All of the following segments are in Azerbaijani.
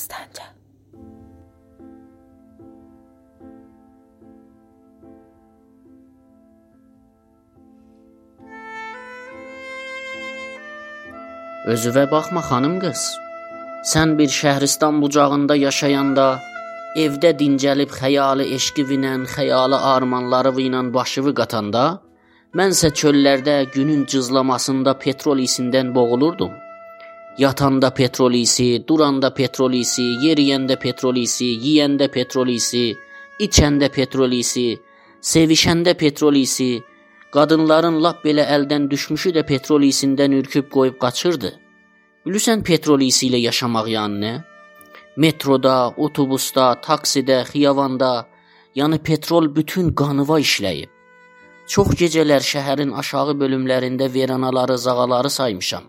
səsləncə. Özüvə baxma xanım qız. Sən bir şəhristan bucağında yaşayanda evdə dincəlib xəyalı eşqivinən, xəyalı armanları ilə başını qatanda, mənsə çöllərdə günün cızlamasında petrol isindən boğulurdum. Yatanda petrol isi, duranda petrol isi, yeriyəndə petrol isi, yeyəndə petrol isi, içəndə petrol isi, sevişəndə petrol isi, qadınların lap belə əldən düşmüşü də petrol isindən ürküb qoyub qaçırdı. Bilirsən petrol isi ilə yaşamaq yəni nə? Metroda, otobusda, taksidə, xiyabanda, yəni petrol bütün qanıva işləyib. Çox gecələr şəhərin aşağı bölümlərində veranaları, zağaları saymışam.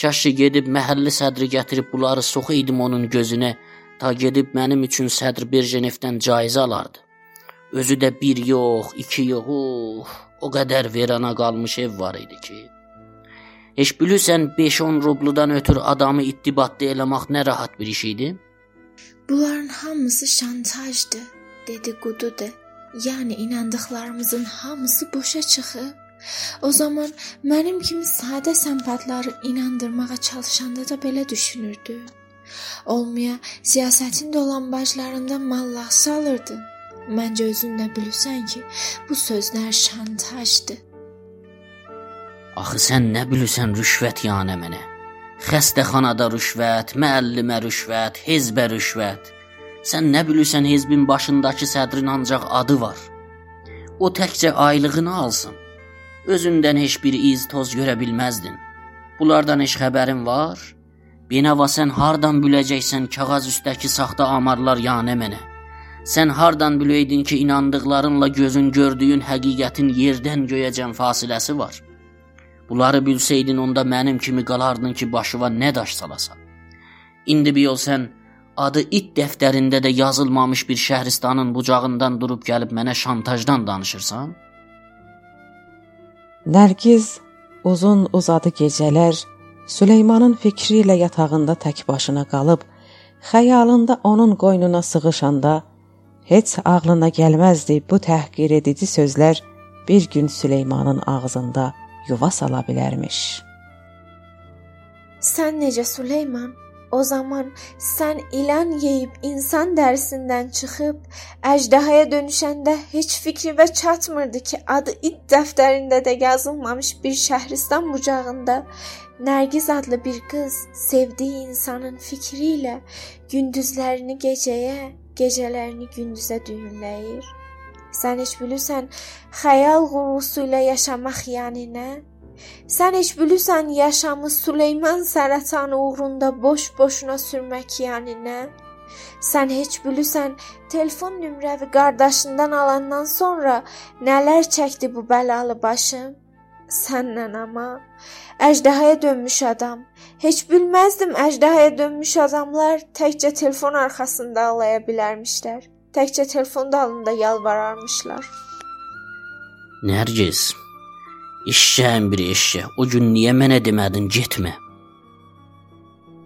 Kaşı gedib məhəlli sədri gətirib bunları soxaydım onun gözünə, ta gedib mənim üçün sədr Berjenevdən caizə alardı. Özü də bir yox, iki yox, uf, o qədər verana qalmış ev var idi ki. Heç bilirsən 5-10 rubludan ötür adamı ittibatlı eləmək nə rahat bir iş idi? Bunların hamısı şantajdır, dedi Qudude. Yəni inandıqlarımızın hamısı boşa çıxıb. O zaman mənim kimi sadə səmpatları inandırmağa çalışanda da belə düşünürdü. Olmaya siyasətin dolanbaclarında mallah salırdı. Məncə özün də bilirsən ki, bu sözlər şantajdır. Axı sən nə bilirsən rüşvət yəni mənə? Xəstəxanada rüşvət, müəllimə rüşvət, hizbə rüşvət. Sən nə bilirsən hizbin başındakı sədrin ancaq adı var. O təkcə aylığını alsın özündən heç bir iz toz görə bilməzdin. Bunlardan heç xəbərin var? Binava sən hardan biləcəksən kağız üstəki saxta amarlar yanə mənə? Sən hardan biləydin ki, inandıqlarınla gözün gördüyün həqiqətin yerdən göyəcən fasiləsi var? Bunları bilsəydin onda mənim kimi qalardın ki, başıva nə daş salasan. İndi bir yol sən adı it dəftərində də yazılmamış bir şəhristanın bucağından durub gəlib mənə şantajdan danışırsan? Nərgiz uzun uzadı gecələr Süleymanın fikri ilə yatağında tək başına qalıb, xəyalında onun qoynuna sığışanda heç ağlına gəlməzdi bu təhqir edici sözlər bir gün Süleymanın ağzında yuva sala bilərmiş. Sən necə Süleyman? O zaman sən ilan yeyib insan dərisindən çıxıb əjdahaya dönüşəndə heç fikrinə çatmırdı ki, adı it dəftərində də yazılmamış bir şəhristan bucağında Nərgiz adlı bir qız sevdiyi insanın fikri ilə gündüzlərini gecəyə, gecələrini gündüzə düyünləyir. Sən heç bilirsən xəyal qurusu ilə yaşamaq yəni nə? Sən heç bilirsən yaşamı Süleyman sərətanı uğrunda boş-boşuna sürmək yəni nə? Sən heç bilirsən telefon nömrəvi qardaşından alandan sonra nələr çəkdi bu bəlalı başım? Səndən amma əjdahaya dönmüş adam. Heç bilməzdim əjdahaya dönmüş adamlar təkcə telefon arxasında alaya bilərmişlər. Təkcə telefon dalında yalvararmışlar. Nərgiz, İşşəyin bir eşşə. O gün niyə mənə demədin getmə?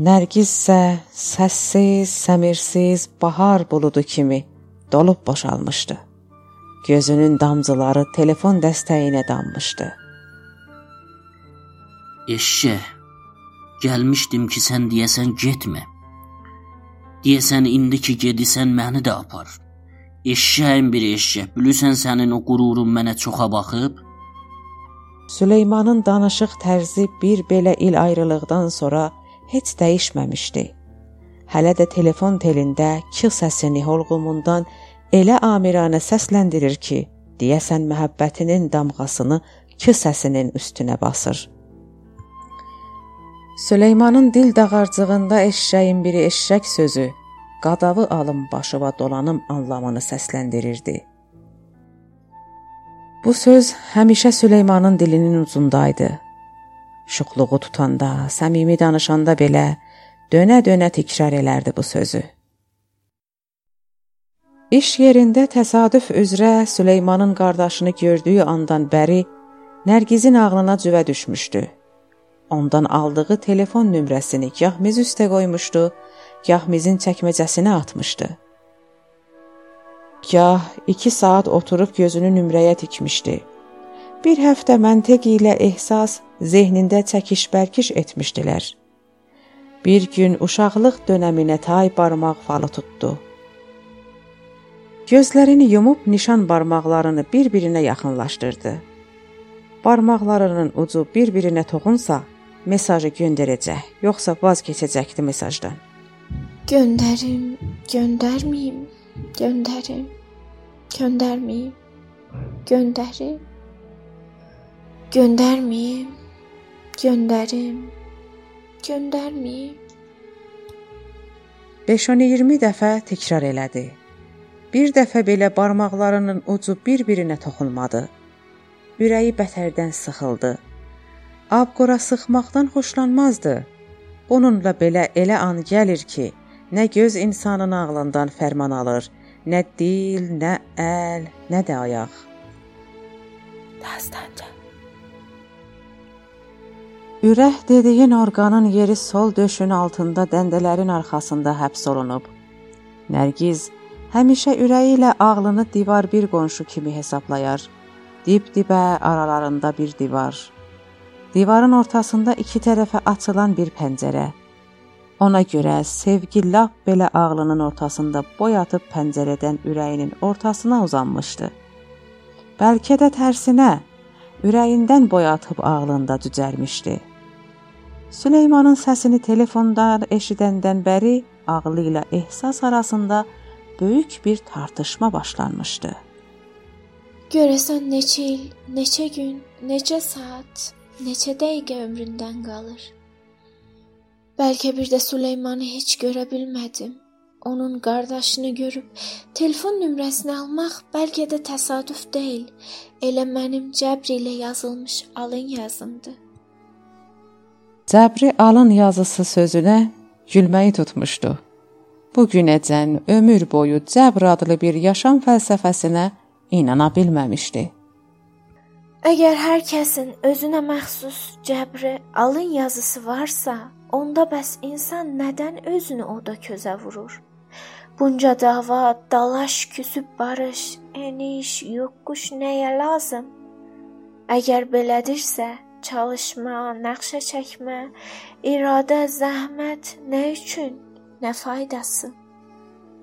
Nərgiz isə səssiz, səmirsiz bahar buludu kimi dolub boşalmışdı. Gözünün damcıları telefon dəstəyinə dammışdı. Eşşə, gəlmişdim ki, sən deyəsən getmə. Deyəsən indi ki gedisən məni də apar. Eşşəyin bir eşşə. Bilirsən sənin o qürurun mənə çoxa baxıb? Süleymanın danışıq tərzi bir belə il ayrılıqdan sonra heç dəyişməmişdi. Hələ də telefon telində ki səsini holqumundan elə amiranə səsləndirir ki, deyəsən məhəbbətinin damğasını ki səsinin üstünə basır. Süleymanın dil dağarcığında eşşəyin biri eşşək sözü qadavı alım başıva dolanım anlamını səsləndirirdi. Bu söz həmişə Süleymanın dilinin ucundaydı. Şuxluğu tutanda, səmimi danışanda belə dönə-dönə təkrar elərdi bu sözü. İş yerində təsadüf üzrə Süleymanın qardaşını gördüyü andan bəri Nərgizin ağlına cüvə düşmüşdü. Ondan aldığı telefon nömrəsini gah miz üstə qoymuşdu, gah mizin çəkməcəsinə atmışdı. Gah 2 saat oturub gözünü nömrəyə tikmişdi. Bir həftə məntiq ilə ehsas zehnində çəkiş-bərkiş etmişdilər. Bir gün uşaqlıq dönəminə tay barmaq falı tutdu. Gözlərini yumub nişan barmaqlarını bir-birinə yaxınlaşdırdı. Barmaqlarının ucu bir-birinə toxunsa, mesajı göndərəcək, yoxsa vaz keçəcəkdi mesajdan. Göndərim, göndərməyim, göndərim, göndərməyim, göndərim, göndərməyim, göndərim, göndərməyim. 5-20 dəfə təkrar elədi. Bir dəfə belə barmaqlarının ucu bir-birinə toxunmadı. Ürəyi bətərdən sıxıldı. Abqora sıxmaqdan xoşlanmazdı. Bununla belə elə an gəlir ki, nə göz insanın ağlından fərman alır, nə dil, nə əl, nə də ayaq. Dastanca. Ürək dediyin orqanın yeri sol döşün altında dəndələrin arxasında həbs olunub. Nərgiz Həmişə ürəyi ilə ağlını divar bir qonşu kimi hesablayar. Dib-dibə aralarında bir divar. Divarın ortasında iki tərəfə açılan bir pəncərə. Ona görə sevgi lap belə ağlının ortasında boy atıb pəncərədən ürəyinin ortasına uzanmışdı. Bəlkə də tərsinə, ürəyindən boy atıb ağlında cücərmişdi. Süleymanın səsini telefondan eşidəndən bəri ağlı ilə ehsas arasında böyük bir tartışma başlanmışdı. Görəsən neçə il, neçə gün, neçə saat, neçə dəqiqə ömründən qalır? Bəlkə bir də Süleymanı heç görə bilmədim. Onun qardaşını görüb telefon nömrəsini almaq bəlkə də təsadüf deyil. Elə mənim cəbr ilə yazılmış alın yazımdı. Cəbri alın yazısı sözünə gülməyi tutmuşdu bu günəcən ömür boyu cəbr adlı bir yaşam fəlsəfəsinə inana bilməmişdi. Əgər hər kəsin özünə məxsus cəbri, alın yazısı varsa, onda bəs insan nədən özünü oda közə vurur? Bunca dava, dalaş, küsüb barış, eniş, yoxquş nəyə lazım? Əgər belədirsə, çalışma, nəqşə çəkmə, iradə, zəhmət nə üçün? Nə faydası?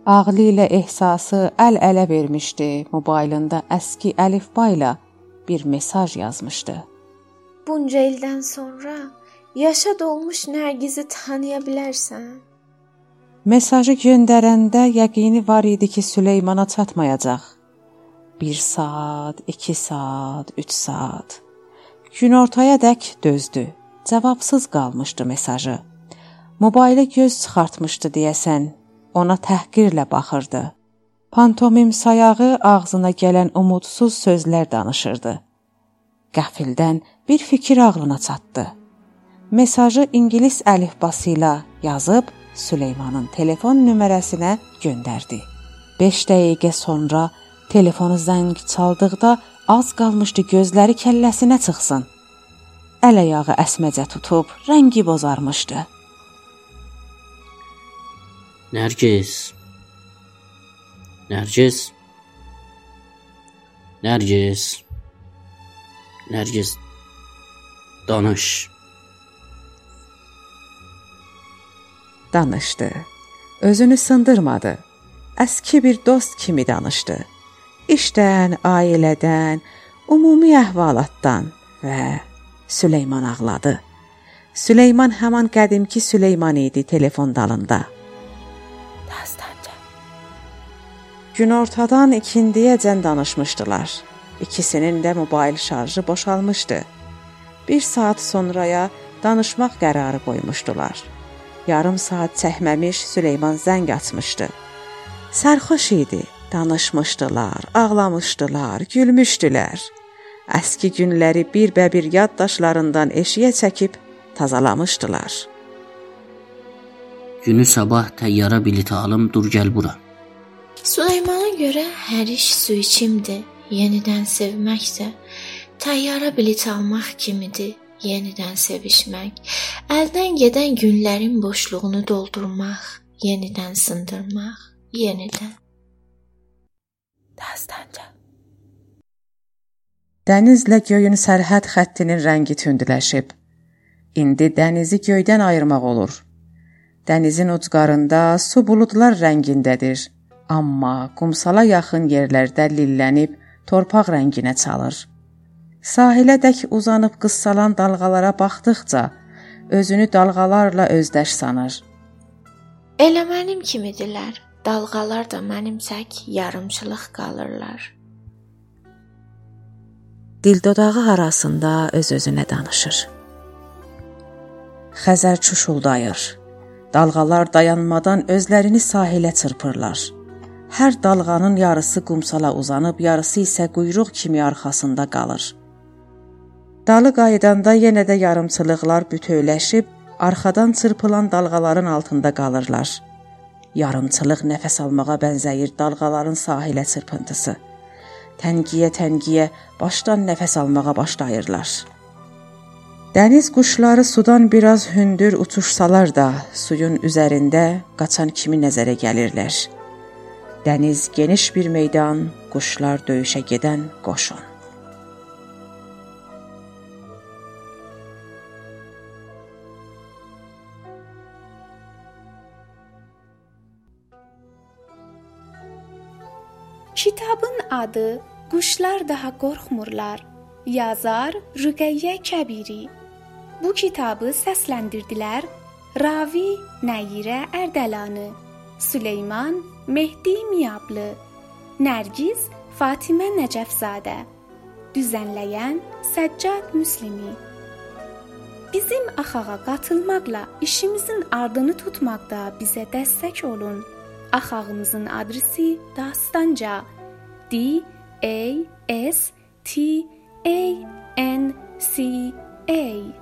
Ağlı ilə ehsası əl-ələ vermişdi. Mobilində əski əlifba ilə bir mesaj yazmışdı. Bunca ildən sonra yaşa dolmuş Nərgizi tanıya bilərsən? Mesajı göndərəndə yəqini var idi ki, Süleymana çatmayacaq. 1 saat, 2 saat, 3 saat. Günortaya dək dözdü. Cavabsız qalmışdı mesajı. Mobilə göz çıxartmışdı deyəsən. Ona təhqirlə baxırdı. Pantomim sayağı ağzına gələn umudsuz sözlər danışırdı. Qəfildən bir fikir ağlına çatdı. Mesajı ingilis əlifbası ilə yazıb Süleymanın telefon nömrəsinə göndərdi. 5 dəqiqə sonra telefonu zəng çaldıqda az qalmışdı gözləri kəlləsinə çıxsın. Əl ayağı əsməcə tutub rəngi bozarmışdı. Nərgiz. Nərgiz. Nərgiz. Nərgiz. Danış. Danışdı. Özünü sındırmadı. Əski bir dost kimi danışdı. İşdən, ailədən, ümumi əhvalatdan və Süleyman ağladı. Süleyman həmin qədimki Süleyman idi telefon dalında. Günortadan ikindiyəcən danışmışdılar. İkisinin də mobil şarjı boşalmışdı. Bir saat sonraya danışmaq qərarı qoymuşdular. Yarım saat çəkməmiş Süleyman zəng açmışdı. Sərxoş idi. Danışmışdılar, ağlamışdılar, gülmüşdülər. Əski günləri bir-bə-bir yaddaşlarından eşiyə çəkib tazalamışdılar. Günü sabah təyyarə bileti alım, dur gəl bura. Süleymana görə hər iş su içimdir. Yenidən sevmək də təyyarə bilet almaq kimidir. Yenidən sevişmək, əldən gedən günlərin boşluğunu doldurmaq, yenidən sındırmaq, yenidən. Dastanca. Dənizlə göyün sərhəd xəttinin rəngi tündləşib. İndi dənizi göydən ayırmaq olur. Dənizin ucqarında su buludlar rəngindədir, amma qumsala yaxın yerlərdə lillənib torpaq rənginə çalır. Sahilə dək uzanıb qıssalan dalğalara baxdıqca özünü dalğalarla özdeş sanır. Elə mənim kimidirlər. Dalğalar da mənim tək yarımçılıq qalırlar. Dil dodağı arasında öz-özünə danışır. Xəzər çuşuldayır. Dalğalar dayanmadan özlərini sahilə çırpırlar. Hər dalğanın yarısı qumsala uzanıb, yarısı isə quyruq kimi arxasında qalır. Dalı qayıdanda yenə də yarımçılıqlar bütövləşib arxadan çırpılan dalğaların altında qalırlar. Yarımçılıq nəfəs almağa bənzəyir dalğaların sahilə çırpıntısı. Təngiyə-təngiyə başdan nəfəs almağa başlayırlar. Dəniz quşları sudan biraz hündür uçuşsalar da, suyun üzərində qaçan kimi nəzərə gəlirlər. Dəniz geniş bir meydan, quşlar döyüşə gedən qoşun. Kitabın adı Quşlar daha qorxmurlar. Yazar Rüqəyyə Kəbiri. Bu kitabı səsləndirdilər Ravi Nəyirə Ərdəlanı, Süleyman Mehdi Miyablı, Nərgiz Fatimə Nəcəfzadə. Düzənləyən Səccad Müslimi. Bizim axağa qatılmaqla işimizin ardını tutmaqda bizə dəstək olun. Axağımızın adresi Dastanca. D A S T A N C A